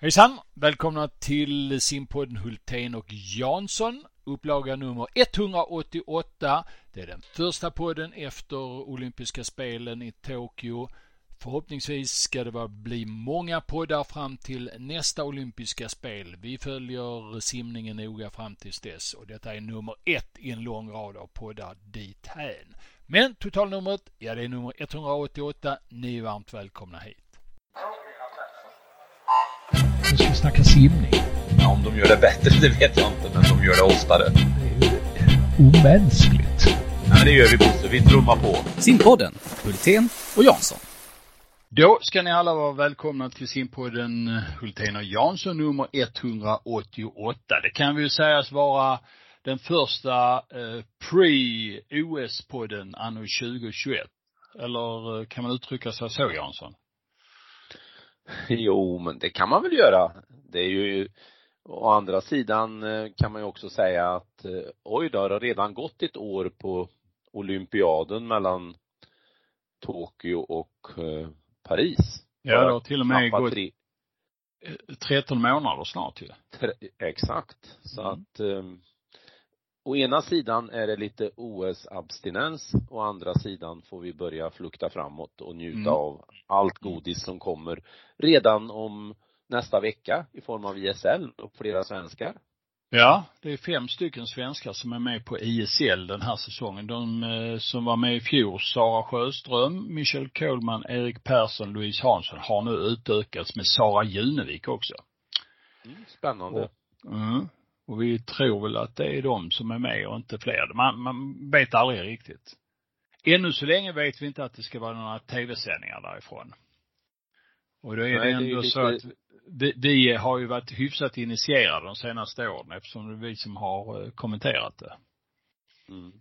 Hejsan! Välkomna till simpodden Hultén och Jansson. Upplaga nummer 188. Det är den första podden efter olympiska spelen i Tokyo. Förhoppningsvis ska det bli många poddar fram till nästa olympiska spel. Vi följer simningen noga fram tills dess och detta är nummer ett i en lång rad av poddar dithän. Men totalnumret, ja det är nummer 188. Ni är varmt välkomna hit. Nu ska vi snacka simning. Ja, om de gör det bättre, det vet jag inte, men de gör det oftare. Det är ju omänskligt. Ja, men det gör vi Bosse, vi trummar på. Simpodden, Hultén och Jansson. Då ska ni alla vara välkomna till simpodden Hultén och Jansson nummer 188. Det kan vi ju sägas vara den första eh, pre-OS-podden anno 2021. Eller eh, kan man uttrycka sig så Jansson? Jo, men det kan man väl göra. Det är ju, å andra sidan eh, kan man ju också säga att eh, oj då, det har redan gått ett år på olympiaden mellan Tokyo och eh, Paris. Ja, det har till och med gått tre- 13 månader snart ju. tre- Exakt. Så Mm. att um, å ena sidan är det lite OS-abstinens, å andra sidan får vi börja flukta framåt och njuta Mm. av allt godis som kommer redan om nästa vecka i form av ISL och flera svenskar. Ja, det är fem stycken svenskar som är med på ISL den här säsongen. De eh, som var med i fjol, Sara Sjöström, Michel Kohlman, Erik Persson, Louise Hansson, har nu utökats med Sara Junevik också. Mm, spännande. Mm. Och vi tror väl att det är de som är med och inte fler. Man, man vet aldrig riktigt. Ännu så länge vet vi inte att det ska vara några tv-sändningar därifrån. Och då är Nej, det det är ändå lite- så att vi, vi har ju varit hyfsat initierade de senaste åren eftersom det är vi som har eh, kommenterat det. Mm.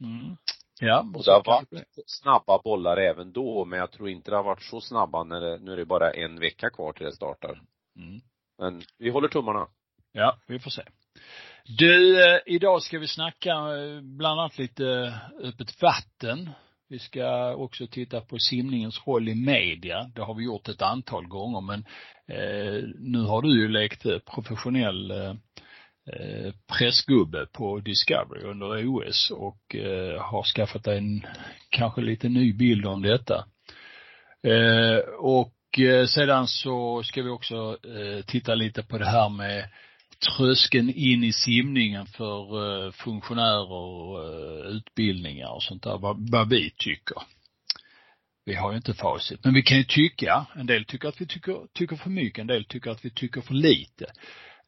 Mm. Ja, Och så det har varit snabba bollar även då, men jag tror inte det har varit så snabba när det, nu är det bara en vecka kvar till det startar. Mm. Men vi håller tummarna. Ja, vi får se. Du, eh, idag ska vi snacka eh, bland annat lite eh, öppet vatten. Vi ska också titta på simningens roll i media. Det har vi gjort ett antal gånger men eh, nu har du ju lekt eh, professionell eh, pressgubbe på Discovery under OS och eh, har skaffat dig en kanske lite ny bild om detta. Eh, och sedan så ska vi också titta lite på det här med tröskeln in i simningen för eh, funktionärer och eh, utbildningar och sånt där, vad, vad vi tycker. Vi har ju inte facit, men vi kan ju tycka, en del tycker att vi tycker, tycker för mycket, en del tycker att vi tycker för lite.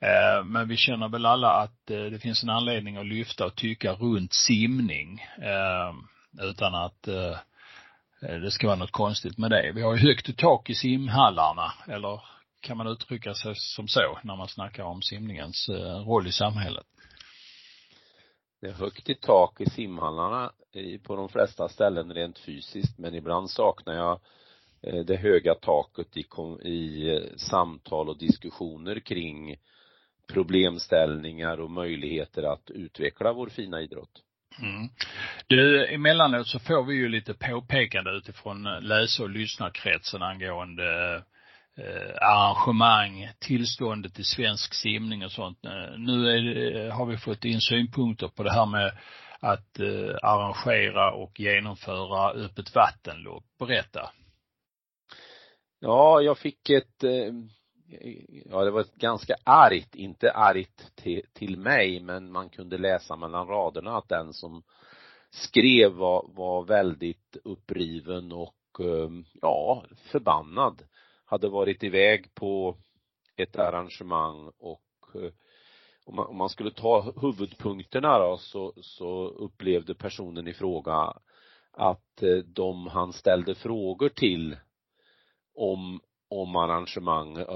Eh, men vi känner väl alla att det finns en anledning att lyfta och tycka runt simning. Utan att det ska vara något konstigt med det. Vi har ju högt i tak i simhallarna, eller kan man uttrycka sig som så när man snackar om simningens eh, roll i samhället? Det är högt i tak i simhallarna på de flesta ställen rent fysiskt, men ibland saknar jag eh, det höga taket i, i eh, samtal och diskussioner kring problemställningar och möjligheter att utveckla vår fina idrott. Mm. Du, emellanåt så får vi ju lite påpekande utifrån läs och lyssnarkretsen angående eh, arrangemang, tillståndet i svensk simning och sånt. Eh, nu är det, eh, har vi fått in synpunkter på det här med att eh, arrangera och genomföra öppet vattenlopp. Berätta. Ja, jag fick ett, eh, ja det var ett ganska argt, inte argt till, till mig, men man kunde läsa mellan raderna att den som skrev var, var väldigt uppriven och eh, ja, förbannad. Hade varit iväg på ett arrangemang och eh, om man, om man skulle ta huvudpunkterna då så, så upplevde personen i fråga att eh, de han ställde frågor till om, om arrangemang, eh,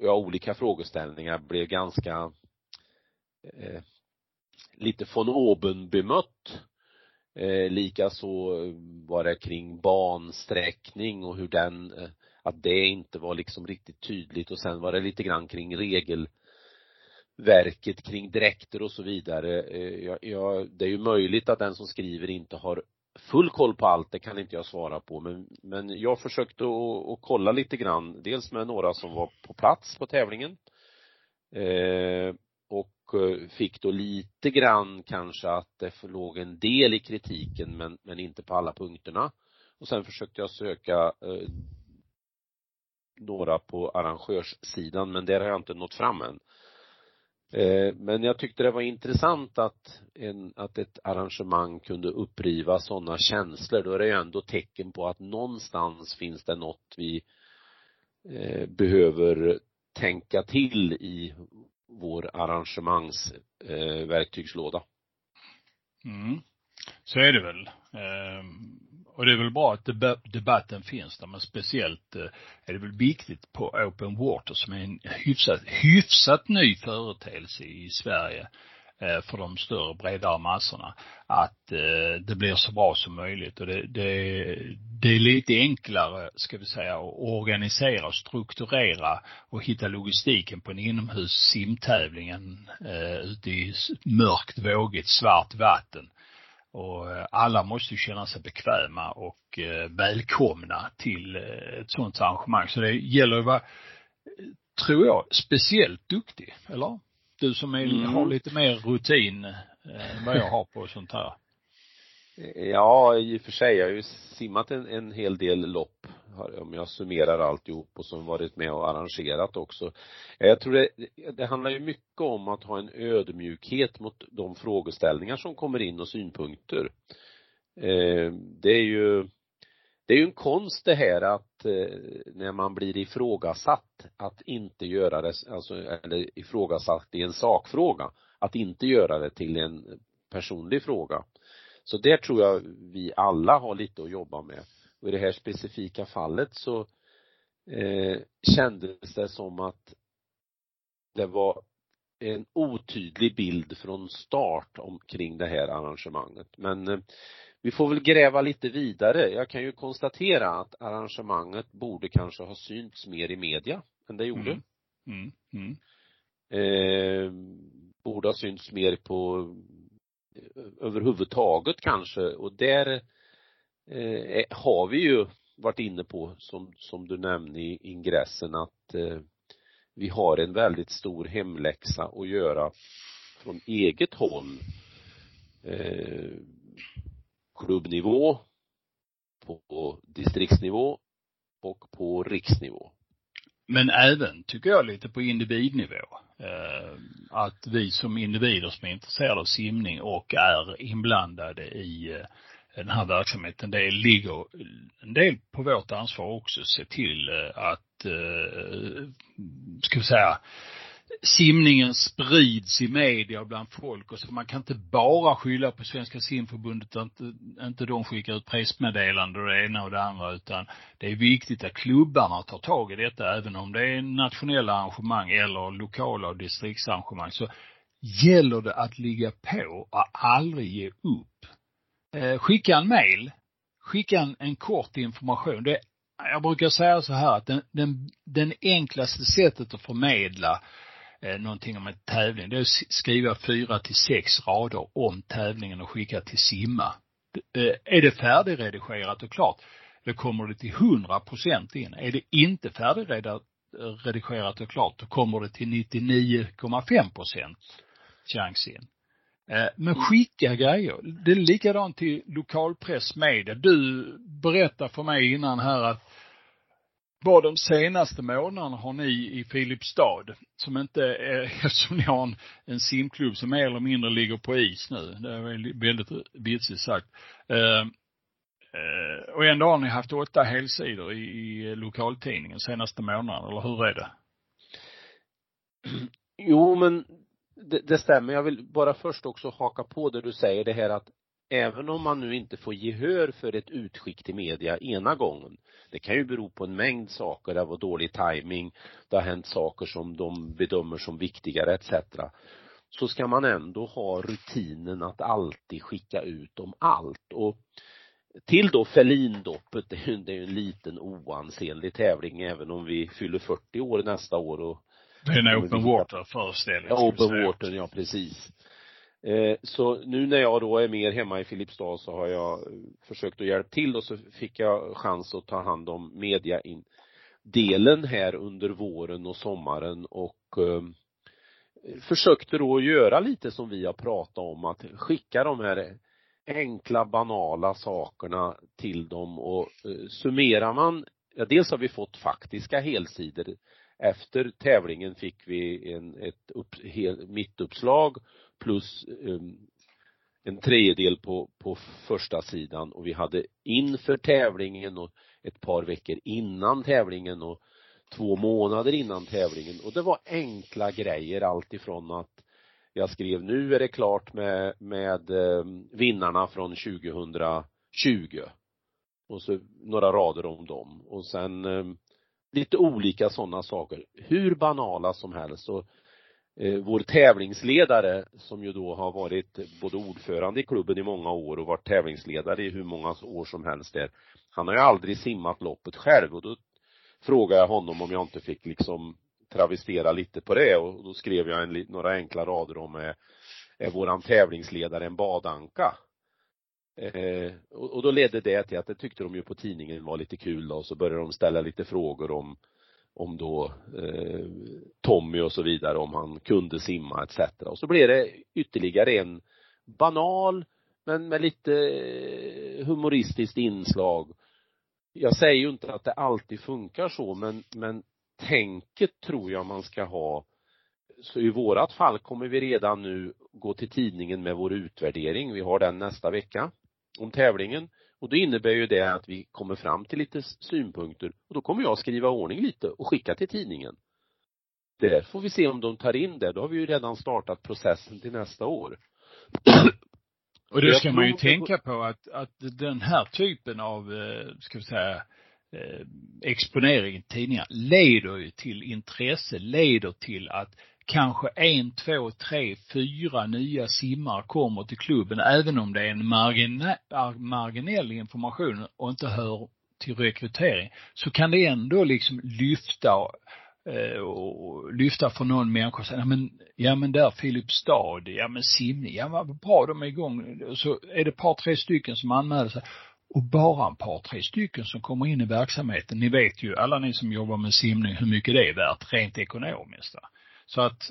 ja, olika frågeställningar blev ganska eh, lite von oben bemött. Eh, Likaså var det kring bansträckning och hur den, eh, att det inte var liksom riktigt tydligt och sen var det lite grann kring regelverket kring dräkter och så vidare. Eh, jag, jag, det är ju möjligt att den som skriver inte har full koll på allt, det kan inte jag svara på, men, men jag försökte att, kolla lite grann, dels med några som var på plats på tävlingen eh, och eh, fick då lite grann kanske att det låg en del i kritiken men, men inte på alla punkterna. Och sen försökte jag söka eh, några på arrangörssidan men där har jag inte nått fram än. Eh, men jag tyckte det var intressant att, en, att ett arrangemang kunde uppriva sådana känslor. Då är det ju ändå tecken på att någonstans finns det något vi eh, behöver tänka till i vår arrangemangsverktygslåda. Eh, mm. Så är det väl. Ehm, och det är väl bra att debatten finns där, men speciellt eh, är det väl viktigt på Open Water som är en hyfsat, hyfsat ny företeelse i Sverige eh, för de större, bredare massorna, att eh, det blir så bra som möjligt. Och det, det, det är lite enklare, ska vi säga, att organisera och strukturera och hitta logistiken på en inomhus simtävling än ute i mörkt, vågigt, svart vatten och eh, alla måste ju känna sig bekväma och eh, välkomna till eh, ett sådant arrangemang. Så det gäller att vara, tror jag, speciellt duktig, eller? Du som är, mm. har lite mer rutin än vad jag har på sånt här. Ja, i och för sig. Jag har ju simmat en, en hel del lopp, om jag summerar alltihop och som varit med och arrangerat också. Jag tror det, det handlar ju mycket om att ha en ödmjukhet mot de frågeställningar som kommer in och synpunkter. Eh, det är ju det är ju en konst det här att eh, när man blir ifrågasatt att inte göra det, alltså eller ifrågasatt i en sakfråga, att inte göra det till en personlig fråga. Så där tror jag vi alla har lite att jobba med. Och i det här specifika fallet så eh, kändes det som att det var en otydlig bild från start omkring det här arrangemanget. Men eh, vi får väl gräva lite vidare. Jag kan ju konstatera att arrangemanget borde kanske ha synts mer i media än det gjorde. Mm. Mm. Mm. Eh, borde ha synts mer på överhuvudtaget kanske och där eh, eh, har vi ju varit inne på som, som du nämnde i ingressen att eh, vi har en väldigt stor hemläxa att göra från eget håll eh, klubbnivå på distriktsnivå och på riksnivå. Men även, tycker jag, lite på individnivå. Eh, att vi som individer som är intresserade av simning och är inblandade i eh, den här verksamheten, det ligger en del på vårt ansvar också, se till eh, att, eh, ska vi säga, simningen sprids i media och bland folk och så man kan inte bara skylla på Svenska simförbundet att inte, inte de skickar ut pressmeddelanden och det ena och det andra utan det är viktigt att klubbarna tar tag i detta även om det är nationella arrangemang eller lokala och distriktsarrangemang så gäller det att ligga på och aldrig ge upp. Eh, skicka en mail, skicka en, en kort information. Det, jag brukar säga så här att den, den, den enklaste sättet att förmedla eh, någonting om en tävling, det är att skriva fyra till sex rader om tävlingen och skicka till Simma. Eh, är det färdigredigerat och klart, då kommer det till hundra procent in. Är det inte färdigredigerat och klart, då kommer det till 99,5 procent chans in. Eh, men skicka grejer. Det är likadant till lokalpress, media. Du berättar för mig innan här att bara de senaste månaderna har ni i Filipstad, som inte är, eftersom ni har en, en simklubb som mer eller mindre ligger på is nu, det är väldigt vitsigt sagt. Ehm, eh, och ändå har ni haft åtta helsidor i, i lokaltidningen senaste månaden, eller hur är det? Jo, men det, det stämmer. Jag vill bara först också haka på det du säger, det här att även om man nu inte får gehör för ett utskick till media ena gången, det kan ju bero på en mängd saker, det var dålig timing, det har hänt saker som de bedömer som viktigare etc. Så ska man ändå ha rutinen att alltid skicka ut om allt och till då Ferlindoppet, det är ju, en liten oansenlig tävling även om vi fyller 40 år nästa år och Det är en open water föreställning. Ja, open water, ja precis. Eh, så nu när jag då är mer hemma i Filipstad så har jag eh, försökt att hjälpa till och så fick jag chans att ta hand om media in delen här under våren och sommaren och eh, försökte då göra lite som vi har pratat om, att skicka de här enkla banala sakerna till dem och summerar man, ja dels har vi fått faktiska helsidor. Efter tävlingen fick vi en, ett upp, hel, mittuppslag plus eh, en tredjedel på, på första sidan. Och vi hade inför tävlingen och ett par veckor innan tävlingen och två månader innan tävlingen. Och det var enkla grejer alltifrån att jag skrev nu är det klart med, med eh, vinnarna från 2020 och så några rader om dem. Och sen eh, lite olika sådana saker, hur banala som helst. Och Eh, vår tävlingsledare som ju då har varit både ordförande i klubben i många år och varit tävlingsledare i hur många år som helst där. Han har ju aldrig simmat loppet själv och då frågade jag honom om jag inte fick liksom travestera lite på det och då skrev jag en, några enkla rader om är, är våran tävlingsledare en badanka? Eh, och, och då ledde det till att det tyckte de ju på tidningen var lite kul då, och så började de ställa lite frågor om om då eh, Tommy och så vidare, om han kunde simma etc. Och så blev det ytterligare en banal men med lite eh, humoristiskt inslag. Jag säger ju inte att det alltid funkar så men, men tänket tror jag man ska ha. Så i vårat fall kommer vi redan nu gå till tidningen med vår utvärdering. Vi har den nästa vecka om tävlingen. Och det innebär ju det att vi kommer fram till lite synpunkter och då kommer jag skriva ordning lite och skicka till tidningen. Där får vi se om de tar in det. Då har vi ju redan startat processen till nästa år. Och det ska man ju tänka på att, att den här typen av, eh, ska vi säga, eh, exponering i tidningar leder ju till intresse, leder till att kanske en, två, tre, fyra nya simmare kommer till klubben, även om det är en marginell information och inte hör till rekrytering, så kan det ändå liksom lyfta eh, och lyfta för någon människa och säga, ja men, ja men där Filipstad, ja men simning, ja vad bra de är igång. Så är det ett par, tre stycken som anmäler sig och bara ett par, tre stycken som kommer in i verksamheten. Ni vet ju, alla ni som jobbar med simning, hur mycket det är värt rent ekonomiskt. Va? Så att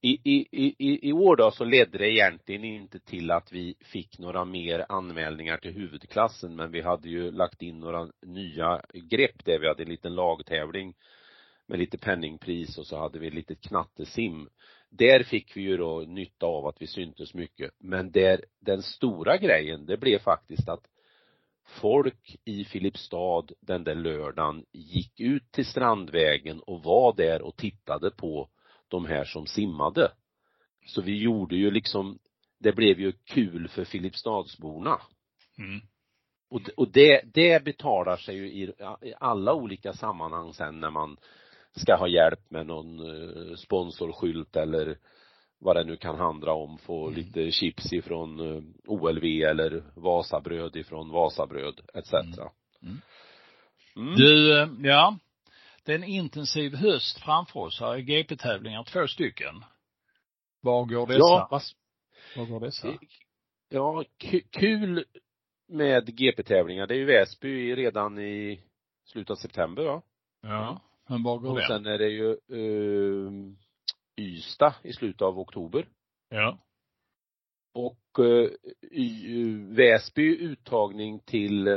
i, i, i, i år då så ledde det egentligen inte till att vi fick några mer anmälningar till huvudklassen men vi hade ju lagt in några nya grepp där vi hade en liten lagtävling med lite penningpris och så hade vi lite knattesim. Där fick vi ju då nytta av att vi syntes mycket. Men där, den stora grejen, det blev faktiskt att folk i Filipstad den där lördagen gick ut till Strandvägen och var där och tittade på de här som simmade. Så vi gjorde ju liksom, det blev ju kul för Filipstadsborna. Mm. Och, och det, det betalar sig ju i, i alla olika sammanhang sen när man ska ha hjälp med någon eh, sponsorskylt eller vad det nu kan handla om, få mm. lite chips ifrån eh, OLV eller Vasabröd ifrån Vasabröd etc. Mm. Mm. mm. Du, eh, ja, det är en intensiv höst framför oss här i GP-tävlingar, två stycken. Var går dessa? Ja, fast, var går dessa? Ja, kul med GP-tävlingar. Det är ju Väsby redan i slutet av september va? Ja, men var går Och det? Och sen är det ju uh, Ystad i slutet av oktober. Ja. Och uh, Väsby uttagning till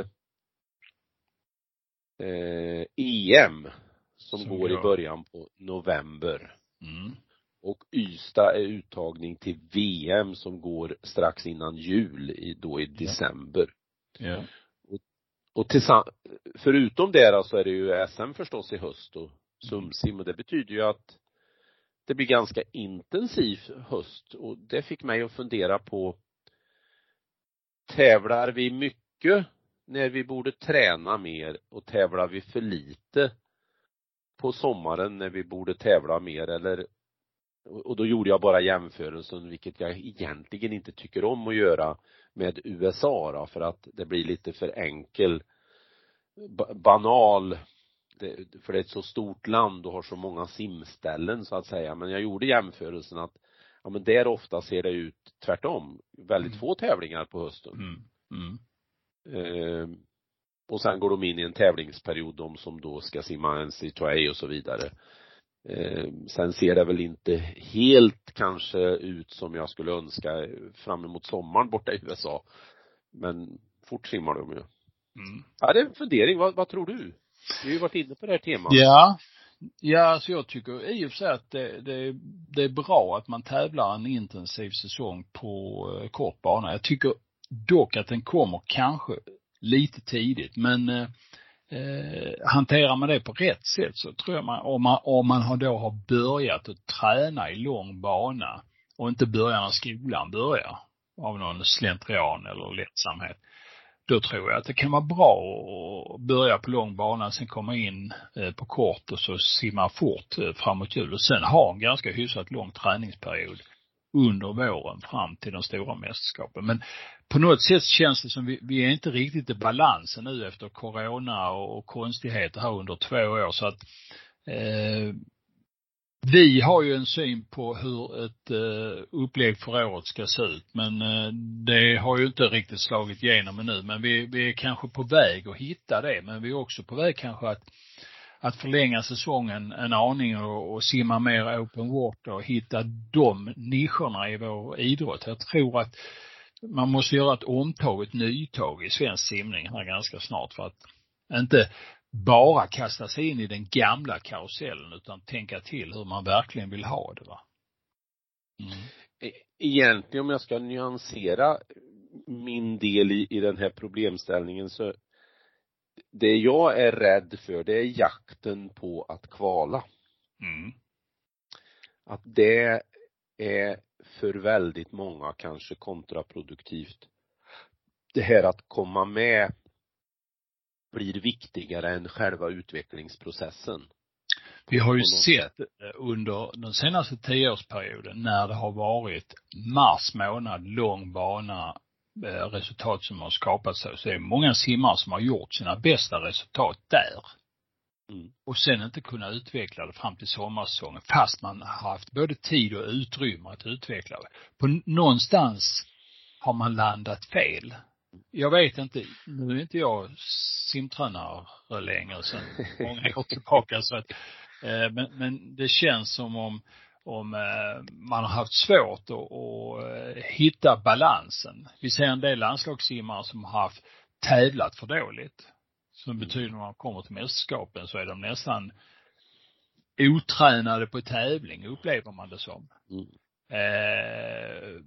uh, EM som, som går i början på november. Mm. Och Ystad är uttagning till VM som går strax innan jul, i, då i december. Ja. Och, och tillsammans, förutom det då så är det ju SM förstås i höst och Sumsim och det betyder ju att det blir ganska intensiv höst och det fick mig att fundera på tävlar vi mycket när vi borde träna mer och tävlar vi för lite på sommaren när vi borde tävla mer eller och då gjorde jag bara jämförelsen, vilket jag egentligen inte tycker om att göra med USA då, för att det blir lite för enkel banal det, för det är ett så stort land och har så många simställen så att säga. Men jag gjorde jämförelsen att Ja men där ofta ser det ut tvärtom. Väldigt Mm. få tävlingar på hösten. Mm. Mm. Eh, och sen går de in i en tävlingsperiod, de som då ska simma en C2A och så vidare. Eh, sen ser det väl inte helt kanske ut som jag skulle önska fram emot sommaren borta i USA. Men fort simmar de ju. Mm. Ja, det är en fundering. Vad, vad tror du? Vi har ju varit inne på det här temat. Ja. Ja, alltså jag tycker i och för sig att det, det, det är bra att man tävlar en intensiv säsong på eh, kort bana. Jag tycker dock att den kommer kanske lite tidigt, men eh, eh, hanterar man det på rätt sätt så tror jag man, om man, om man har då har börjat att träna i lång bana och inte börjar när skolan börjar av någon slentrian eller lättsamhet, då tror jag att det kan vara bra att börja på lång bana, sen komma in eh, på kort och så simma fort eh, framåt jul och sen ha en ganska hyfsat lång träningsperiod under våren fram till de stora mästerskapen. Men på något sätt känns det som vi, vi är inte riktigt i balansen nu efter corona och, och konstigheter här under två år så att eh, vi har ju en syn på hur ett eh, upplägg för året ska se ut, men eh, det har ju inte riktigt slagit igenom ännu. Men vi, vi är kanske på väg att hitta det, men vi är också på väg kanske att, att förlänga säsongen en aning och, och simma mer open water och hitta de nischerna i vår idrott. Jag tror att man måste göra ett omtag, ett nytag i svensk simning här ganska snart för att inte bara kasta sig in i den gamla karusellen utan tänka till hur man verkligen vill ha det va. Mm. Egentligen om jag ska nyansera min del i, i den här problemställningen så det jag är rädd för det är jakten på att kvala. Mm. Att det är för väldigt många kanske kontraproduktivt. Det här att komma med blir viktigare än själva utvecklingsprocessen. Vi har ju sett eh, under den senaste tioårsperioden när det har varit mars månad, lång bana, eh, resultat som har skapat sig, så är det många simmare som har gjort sina bästa resultat där. Mm. Och sen inte kunna utveckla det fram till sommarsäsongen fast man har haft både tid och utrymme att utveckla det. På någonstans har man landat fel. Jag vet inte, nu är inte jag simtränare längre sedan många år tillbaka så att, eh, men, men det känns som om, om eh, man har haft svårt att, att eh, hitta balansen. Vi ser en del landslagssimmare som har haft tävlat för dåligt. Som betyder när man kommer till mästerskapen så är de nästan otränade på tävling, upplever man det som. Mm. Eh,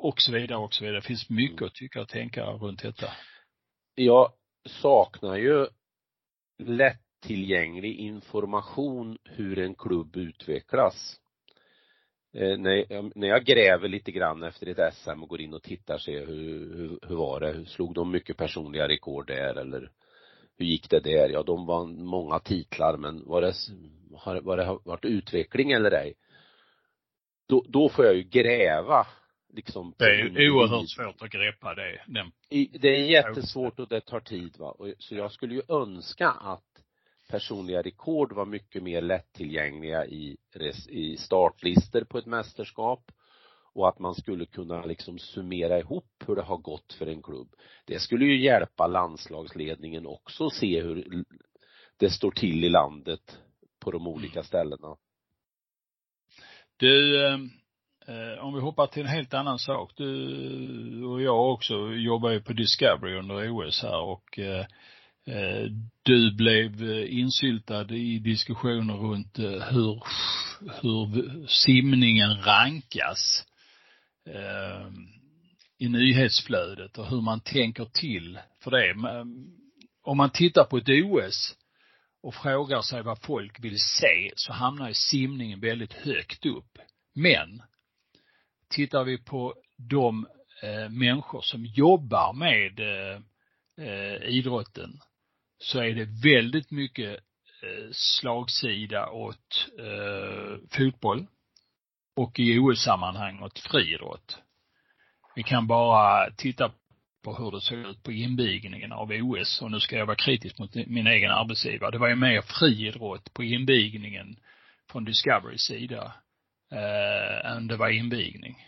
och så vidare och så vidare. Det finns mycket att tycka och tänka runt detta. Jag saknar ju lättillgänglig information hur en klubb utvecklas. Eh, när, jag, när jag gräver lite grann efter ett SM och går in och tittar ser hur, hur, hur var det, slog de mycket personliga rekord där eller hur gick det där? Ja, de vann många titlar men var det, har, var det varit utveckling eller ej? Då, då får jag ju gräva liksom. Det är ju oerhört svårt att greppa det. Den, det är jättesvårt och det tar tid va. Så jag skulle ju önska att personliga rekord var mycket mer lättillgängliga i, i startlister på ett mästerskap och att man skulle kunna liksom summera ihop hur det har gått för en klubb. Det skulle ju hjälpa landslagsledningen också att se hur det står till i landet på de olika ställena. Du, eh, eh, Eh, om vi hoppar till en helt annan sak. Du och jag också jobbar ju på Discovery under OS här och eh, eh du blev eh, insyltad i diskussioner runt eh, hur, hur simningen rankas eh, i nyhetsflödet och hur man tänker till för det. Men, Om man tittar på ett OS och frågar sig vad folk vill se så hamnar ju simningen väldigt högt upp. Men tittar vi på de eh, människor som jobbar med eh, eh, idrotten så är det väldigt mycket eh, slagsida åt eh, fotboll och i OS-sammanhang åt friidrott. Vi kan bara titta på hur det såg ut på invigningen av OS och nu ska jag vara kritisk mot min egen arbetsgivare. Det var ju mer friidrott på invigningen från Discoverys sida eh, än det var invigning.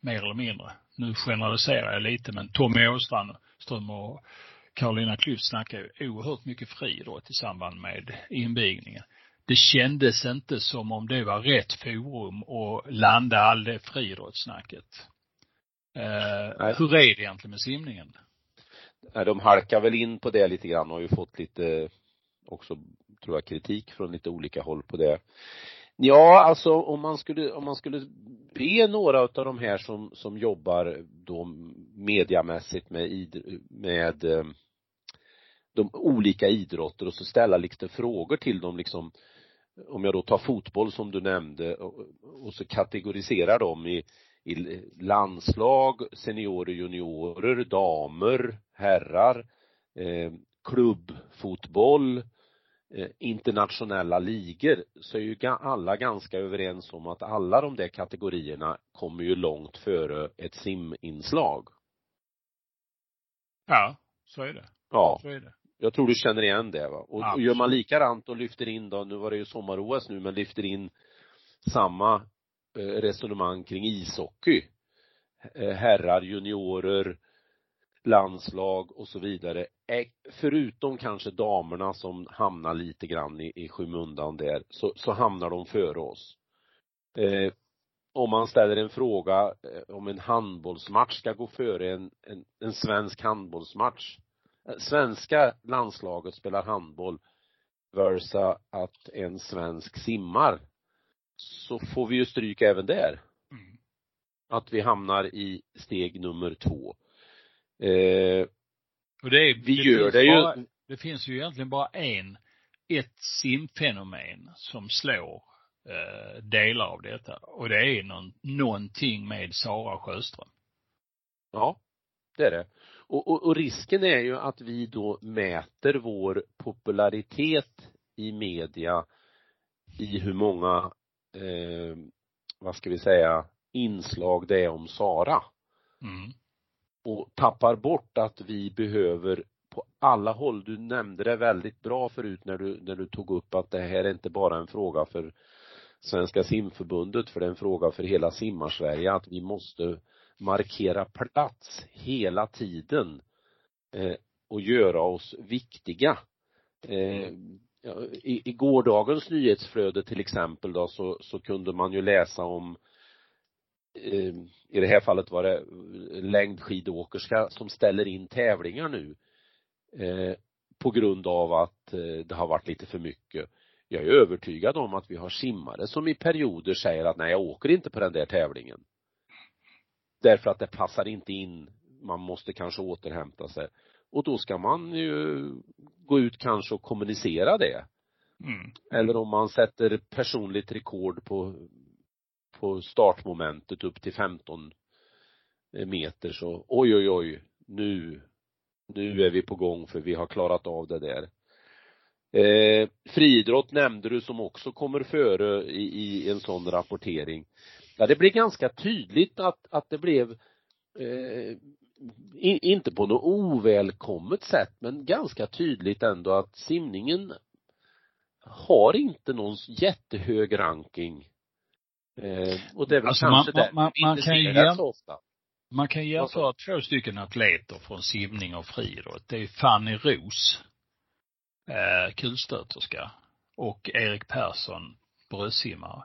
Mer eller mindre. Nu generaliserar jag lite men Tommy Åström och Carolina Klüft snackar ju oerhört mycket friidrott i samband med invigningen. Det kändes inte som om det var rätt forum att landa all det friidrottssnacket. Eh, hur är det egentligen med simningen? Nej, de halkar väl in på det lite grann och har ju fått lite också, tror jag, kritik från lite olika håll på det. Ja, alltså om man skulle, om man skulle be några av de här som, som jobbar då mediamässigt med, med ehm, de olika idrotter och så ställa lite frågor till dem liksom om jag då tar fotboll som du nämnde och, och så kategoriserar dem i, i landslag, seniorer, juniorer, damer, herrar, eh, klubbfotboll, eh, internationella ligor så är ju alla ganska överens om att alla de där kategorierna kommer ju långt före ett siminslag. Ja, så är det. Ja. Så är det. Jag tror du känner igen det va. Och, och gör man likadant och lyfter in då, nu var det ju sommar-OS nu, men lyfter in samma eh, resonemang kring ishockey. Eh, herrar, juniorer, landslag och så vidare. Förutom kanske damerna som hamnar lite grann i, i skymundan där, så, så hamnar de före oss. Eh, om man ställer en fråga eh, om en handbollsmatch ska gå före en, en, en svensk handbollsmatch svenska landslaget spelar handboll versa att en svensk simmar så får vi ju stryk även där. Mm. Att vi hamnar i steg nummer två. Eh, och det är, vi det gör det ju. Bara, det finns ju egentligen bara en, ett simfenomen som slår eh, delar av detta och det är någon, någonting med Sara Sjöström. Ja, det är det. Och, och, och, risken är ju att vi då mäter vår popularitet i media i hur många, eh, vad ska vi säga, inslag det är om Sara. Mm. Och tappar bort att vi behöver på alla håll, du nämnde det väldigt bra förut när du, när du tog upp att det här är inte bara en fråga för Svenska simförbundet, för det är en fråga för hela simmarsverige, att vi måste markera plats hela tiden eh, och göra oss viktiga. Eh, i, I gårdagens nyhetsflöde till exempel då så, så kunde man ju läsa om eh, i det här fallet var det längdskidåkerska som ställer in tävlingar nu eh, på grund av att eh, det har varit lite för mycket. Jag är övertygad om att vi har simmare som i perioder säger att nej jag åker inte på den där tävlingen därför att det passar inte in, man måste kanske återhämta sig. Och då ska man ju gå ut kanske och kommunicera det. Mm. Eller om man sätter personligt rekord på, på startmomentet upp till 15 eh, meter så oj oj oj, nu, nu är vi på gång för vi har klarat av det där. Eh, friidrott nämnde du som också kommer före i, i en sån rapportering. Ja, det blev ganska tydligt att, att det blev eh, in, inte på något ovälkommet sätt men ganska tydligt ändå att simningen har inte någon jättehög ranking. Eh, och det är väl alltså kanske man, det man, man, kan ju ofta. Man kan jämföra två stycken atleter från simning och friidrott. Det är Fanny Ros, eh, kulstöterska, och Erik Persson, bröstsimmare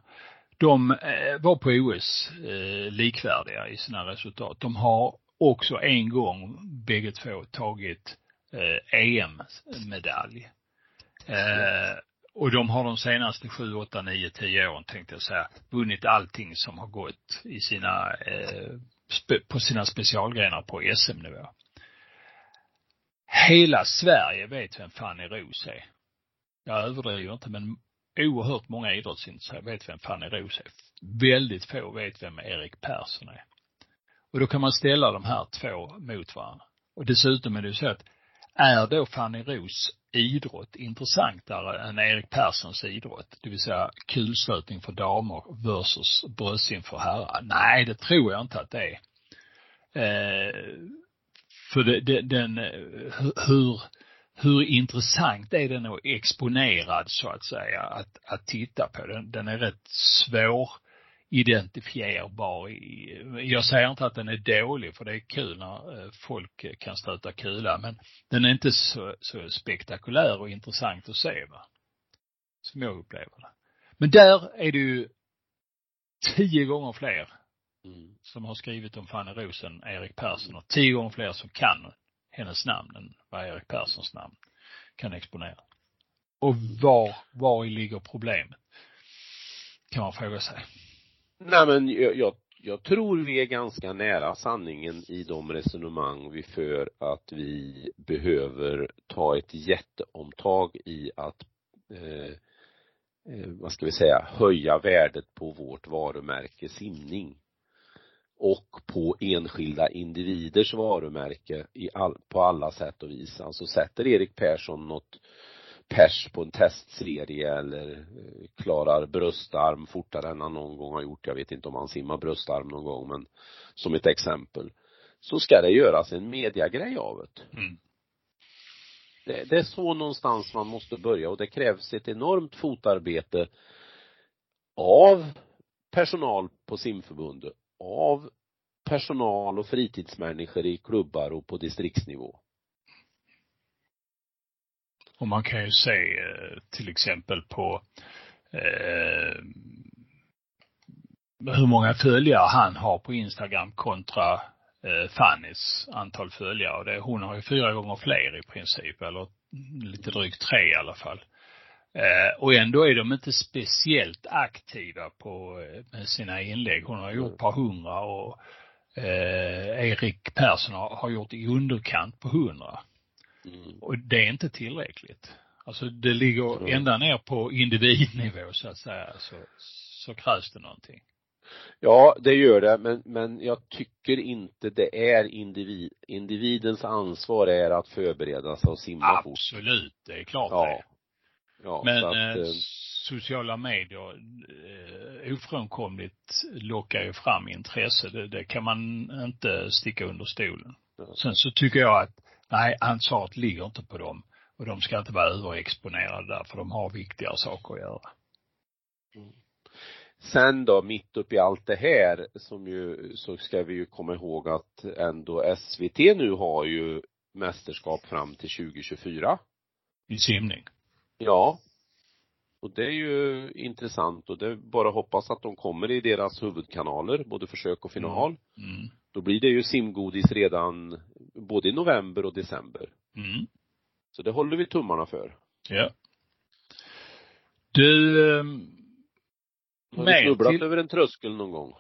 de eh, var på OS eh, likvärdiga i sina resultat. De har också en gång bägge två tagit eh, EM-medalj och de har de senaste sju, åtta, nio, tio åren tänkte jag säga vunnit allting som har gått i sina, eh, på sina specialgrenar på SM-nivå. Hela Sverige vet vem Fanny Ros är. Jag överdriver inte men oerhört många idrottsintresserade vet vem Fanny Ros är. Väldigt få vet vem Erik Persson är. Och då kan man ställa de här två mot varandra. Och dessutom är det ju så att är då Fanny Ros idrott intressantare än Erik Perssons idrott, det vill säga kulstötning för damer versus bröstsim för herrar? Nej, det tror jag inte att det är. Eh, för det, det, den, hur, hur intressant är den och exponerad så att säga att, att titta på. Den, den är rätt svår identifierbar jag säger inte att den är dålig för det är kul när eh, folk kan stöta kula men den är inte så, så spektakulär och intressant att se va. Som jag upplever det. Men där är det ju tio gånger fler mm. som har skrivit om Fanny Rosen, Erik Persson och tio gånger fler som kan hennes namn än vad Erik Perssons namn kan exponera. Och var, var ligger problemet? Kan man fråga sig. Nej men jag, jag, jag tror vi är ganska nära sanningen i de resonemang vi för att vi behöver ta ett jätteomtag i att eh, eh, vad ska vi säga, höja värdet på vårt varumärke simning och på enskilda individers varumärke i all, på alla sätt och vis. Alltså sätter Erik Persson något pers på en testserie eller eh, klarar bröstarm fortare än han någon gång har gjort. Jag vet inte om han simmar bröstarm någon gång men som ett exempel. Så ska det göras en mediagrej av det. Mm. Det, det är så någonstans man måste börja och det krävs ett enormt fotarbete av personal på simförbundet, av personal och fritidsmänniskor i klubbar och på distriktsnivå. Och man kan ju se eh, till exempel på eh, hur många följare han har på Instagram kontra eh, Fannys antal följare. Och det, hon har ju fyra gånger fler i princip, eller lite drygt tre i alla fall. Eh, och ändå är de inte speciellt aktiva på eh, med sina inlägg. Hon har gjort ett par hundra och eh, Erik Persson har, har gjort i underkant på hundra. Mm. Och det är inte tillräckligt. Alltså det ligger mm. ända ner på individnivå så att säga, så, så krävs det någonting. Ja, det gör det, men, men jag tycker inte det är individ, individens ansvar är att förbereda sig och simma Absolut, fort. Absolut, det är klart ja. det. Ja, men att, eh, eh, sociala medier eh, ofrånkomligt lockar ju fram intresse. Det, det kan man inte sticka under stolen. Sen så tycker jag att nej, ansvaret ligger inte på dem. Och de ska inte vara överexponerade där, för de har viktigare saker att göra. Mm. Sen då, mitt upp i allt det här, som ju, så ska vi ju komma ihåg att ändå SVT nu har ju mästerskap fram till 2024. I simning? Ja. Och det är ju intressant och det är bara hoppas att de kommer i deras huvudkanaler, både försök och final. Mm. Mm. Då blir det ju simgodis redan både i november och december. Mm. Så det håller vi tummarna för. Ja. Du, um, Har du snubblat till... över en tröskel någon gång?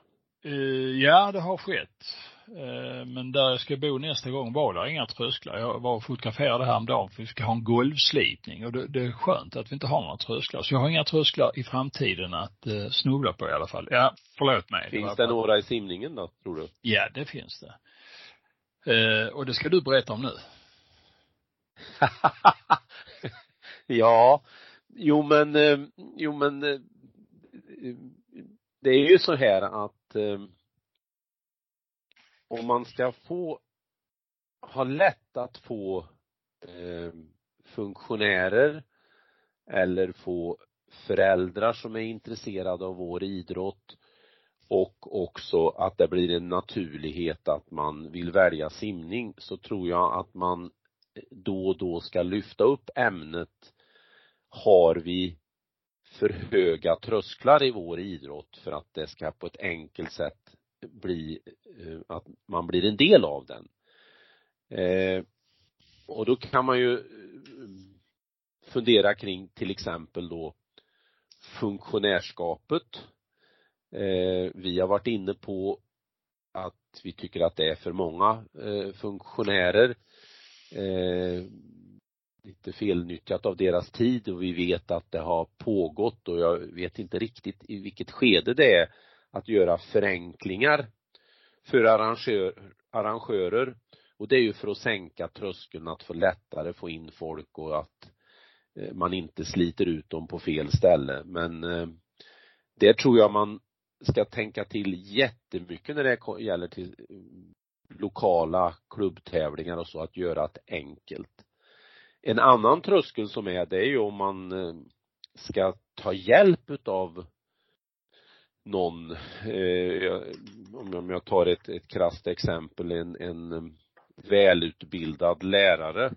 Uh, ja, det har skett. Uh, men där jag ska bo nästa gång var det inga trösklar. Jag var och fotograferade häromdagen för vi ska ha en golvslipning och det, det, är skönt att vi inte har några trösklar. Så jag har inga trösklar i framtiden att uh, snubbla på i alla fall. Ja, förlåt mig. Finns det, det några i simningen då, tror du? Ja, det finns det. Eh, och det ska du berätta om nu. ja, jo men, eh, jo men eh, det är ju så här att eh, om man ska få ha lätt att få eh, funktionärer eller få föräldrar som är intresserade av vår idrott och också att det blir en naturlighet att man vill välja simning så tror jag att man eh, då och då ska lyfta upp ämnet har vi för höga trösklar i vår idrott för att det ska på ett enkelt sätt bli, eh, att man blir en del av den. Eh, och då kan man ju eh, fundera kring till exempel då funktionärskapet. Eh, vi har varit inne på att vi tycker att det är för många eh, funktionärer. Eh, lite felnyttjat av deras tid och vi vet att det har pågått och jag vet inte riktigt i vilket skede det är att göra förenklingar för arrangör, arrangörer. Och det är ju för att sänka tröskeln att få lättare få in folk och att man inte sliter ut dem på fel ställe. Men eh, där tror jag man ska tänka till jättemycket när det gäller till eh, lokala klubbtävlingar och så att göra det enkelt. En annan tröskel som är det är ju om man eh, ska ta hjälp utav någon, eh, om jag tar ett, ett krasst exempel, en, en eh, välutbildad lärare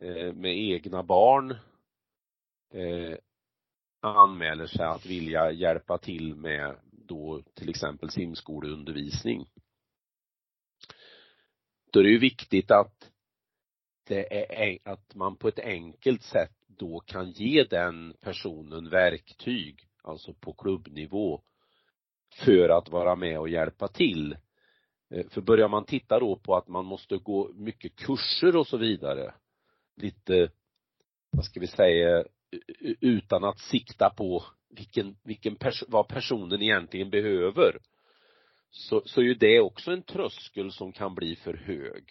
eh, med egna barn eh, anmäler sig att vilja hjälpa till med då till exempel simskoleundervisning. Då är det ju viktigt att det är, att man på ett enkelt sätt då kan ge den personen verktyg, alltså på klubbnivå, för att vara med och hjälpa till. Eh, för börjar man titta då på att man måste gå mycket kurser och så vidare, lite, vad ska vi säga, utan att sikta på vilken, vilken pers vad personen egentligen behöver, så, så är ju det också en tröskel som kan bli för hög.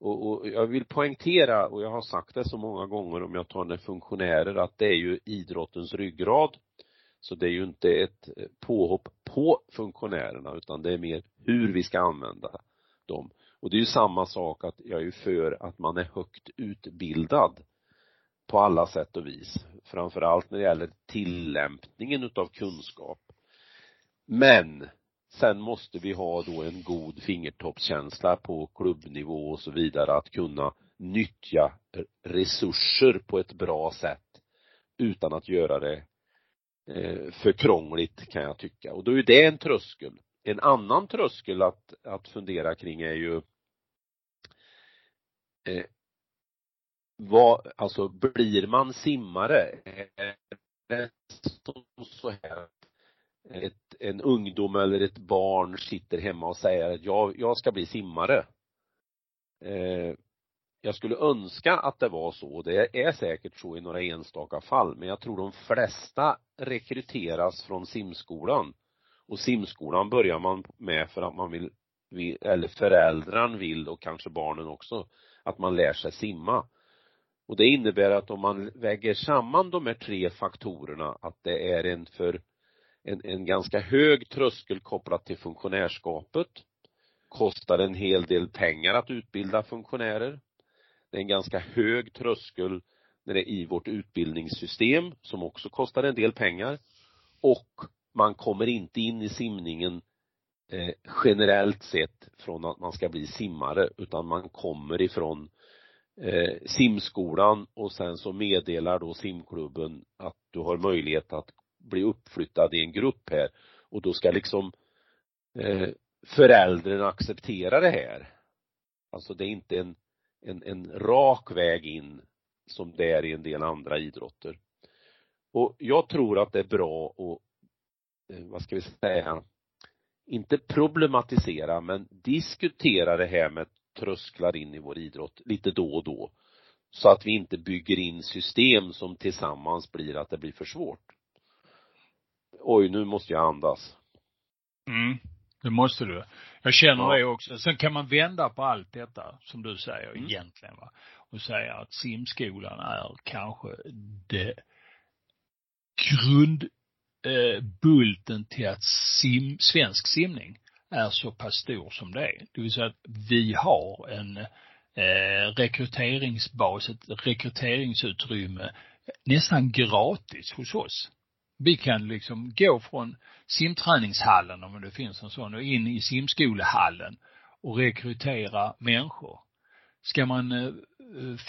Och, och, jag vill poängtera, och jag har sagt det så många gånger om jag tar med funktionärer, att det är ju idrottens ryggrad. Så det är ju inte ett påhopp på funktionärerna utan det är mer hur vi ska använda dem. Och det är ju samma sak att jag är ju för att man är högt utbildad på alla sätt och vis. Framförallt när det gäller tillämpningen utav kunskap. Men sen måste vi ha då en god fingertoppskänsla på klubbnivå och så vidare att kunna nyttja resurser på ett bra sätt utan att göra det eh, för krångligt kan jag tycka. Och då är det en tröskel. En annan tröskel att, att fundera kring är ju eh, vad, alltså blir man simmare? Är det så här ett, en ungdom eller ett barn sitter hemma och säger att jag, jag ska bli simmare. Eh, jag skulle önska att det var så, det är säkert så i några enstaka fall, men jag tror de flesta rekryteras från simskolan. Och simskolan börjar man med för att man vill, eller föräldrar vill och kanske barnen också, att man lär sig simma. Och det innebär att om man väger samman de här tre faktorerna, att det är en för en, en ganska hög tröskel kopplat till funktionärskapet, kostar en hel del pengar att utbilda funktionärer. Det är en ganska hög tröskel när det är i vårt utbildningssystem som också kostar en del pengar och man kommer inte in i simningen eh, generellt sett från att man ska bli simmare utan man kommer ifrån eh, simskolan och sen så meddelar då simklubben att du har möjlighet att bli uppflyttad i en grupp här och då ska liksom eh, föräldrarna acceptera det här. Alltså det är inte en, en, en rak väg in som det är i en del andra idrotter. Och jag tror att det är bra att, eh, vad ska vi säga, inte problematisera men diskutera det här med trösklar in i vår idrott lite då och då. Så att vi inte bygger in system som tillsammans blir att det blir för svårt. Oj, nu måste jag andas. Mm, det måste du. Jag känner ja. det också. Sen kan man vända på allt detta, som du säger mm. egentligen va. Och säga att simskolan är kanske det grundbulten eh, till att sim, svensk simning är så pass stor som det är. Det vill säga att vi har en eh, rekryteringsbas, ett rekryteringsutrymme nästan gratis hos oss. Vi kan liksom gå från simträningshallen, om det finns en sån, och in i simskolehallen och rekrytera människor. Ska man eh,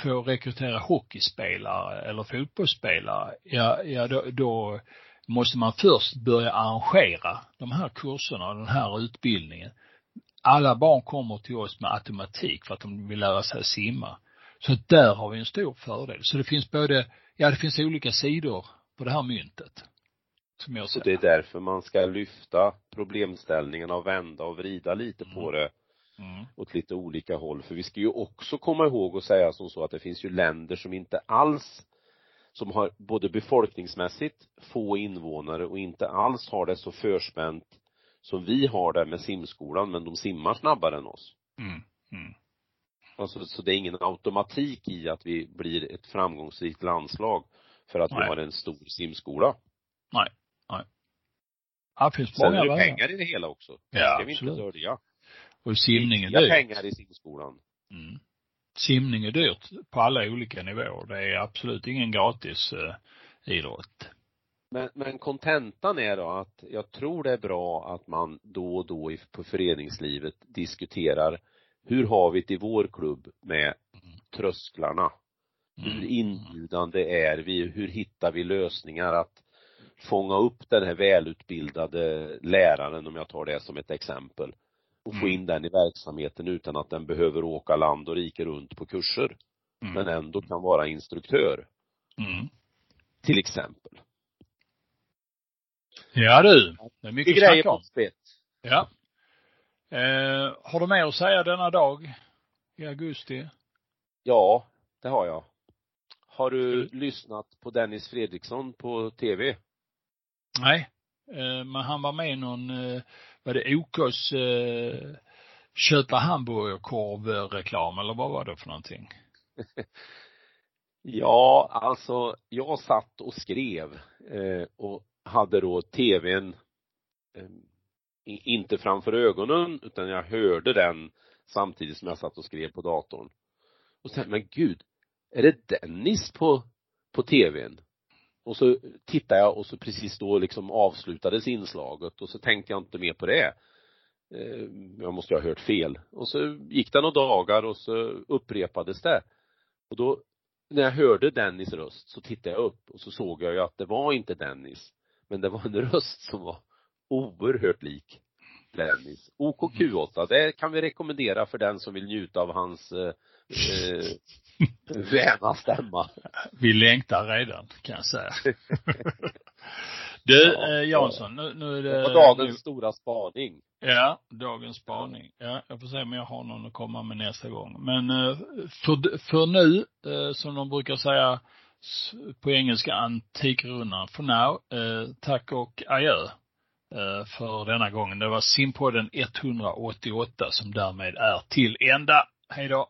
få rekrytera hockeyspelare eller fotbollsspelare, ja, ja då, då måste man först börja arrangera de här kurserna och den här utbildningen. Alla barn kommer till oss med automatik för att de vill lära sig simma. Så där har vi en stor fördel. Så det finns både, ja det finns olika sidor på det här myntet. Som jag ser. Och det är därför man ska lyfta problemställningarna och vända och vrida lite mm. på det mm. åt lite olika håll. För vi ska ju också komma ihåg och säga som så att det finns ju länder som inte alls som har både befolkningsmässigt få invånare och inte alls har det så förspänt som vi har det med simskolan, men de simmar snabbare än oss. Mm. Mm. Alltså, så det är ingen automatik i att vi blir ett framgångsrikt landslag för att Nej. vi har en stor simskola. Nej, nej. Ja, det finns många Sen är det pengar i det hela också. Det ja, ska vi inte dölja. Och simning är dyrt. pengar i simskolan. Mm simning är dyrt på alla olika nivåer. Det är absolut ingen gratis eh, idrott. Men, men kontentan är då att jag tror det är bra att man då och då i, på föreningslivet diskuterar hur har vi det i vår klubb med trösklarna? Hur Mm. inbjudande är vi? Hur hittar vi lösningar att fånga upp den här välutbildade läraren, om jag tar det som ett exempel, och få Mm. in den i verksamheten utan att den behöver åka land och rike runt på kurser, Mm. men ändå kan vara instruktör, Mm. till exempel. Ja du, det är Det mycket att grejer om. Ja. Eh, har du mer att säga denna dag i augusti? Ja, det har jag. Har du lyssnat på Dennis Fredriksson på TV? Nej. Eh, men han var med i någon, eh, var det OKs eh, köpa hamburgerkorv-reklam eller vad var det för någonting? Ja, alltså jag satt och skrev eh, och hade då tvn eh, inte framför ögonen utan jag hörde den samtidigt som jag satt och skrev på datorn. Och sen, men gud, är det Dennis på, på tvn? Och så tittade jag och så precis då liksom avslutades inslaget och så tänkte jag inte mer på det. Eh, jag måste ju ha hört fel. Och så gick det några dagar och så upprepades det. Och då när jag hörde Dennis röst så tittade jag upp och så såg jag ju att det var inte Dennis. Men det var en röst som var oerhört lik Dennis. OKQ8, det kan vi rekommendera för den som vill njuta av hans eh, eh väna stämma. Vi längtar redan, kan jag säga. du, Ja, eh, Jansson, nu, nu är det... Det var dagens stora spaning. Ja, dagens spaning. Ja, jag får se om jag har någon att komma med nästa gång. Men eh, för, för nu, eh, som de brukar säga på engelska, Antikrundan, for now, tack och adjö för denna gången. Det var simpodden 188 som därmed är till ända. Hej då!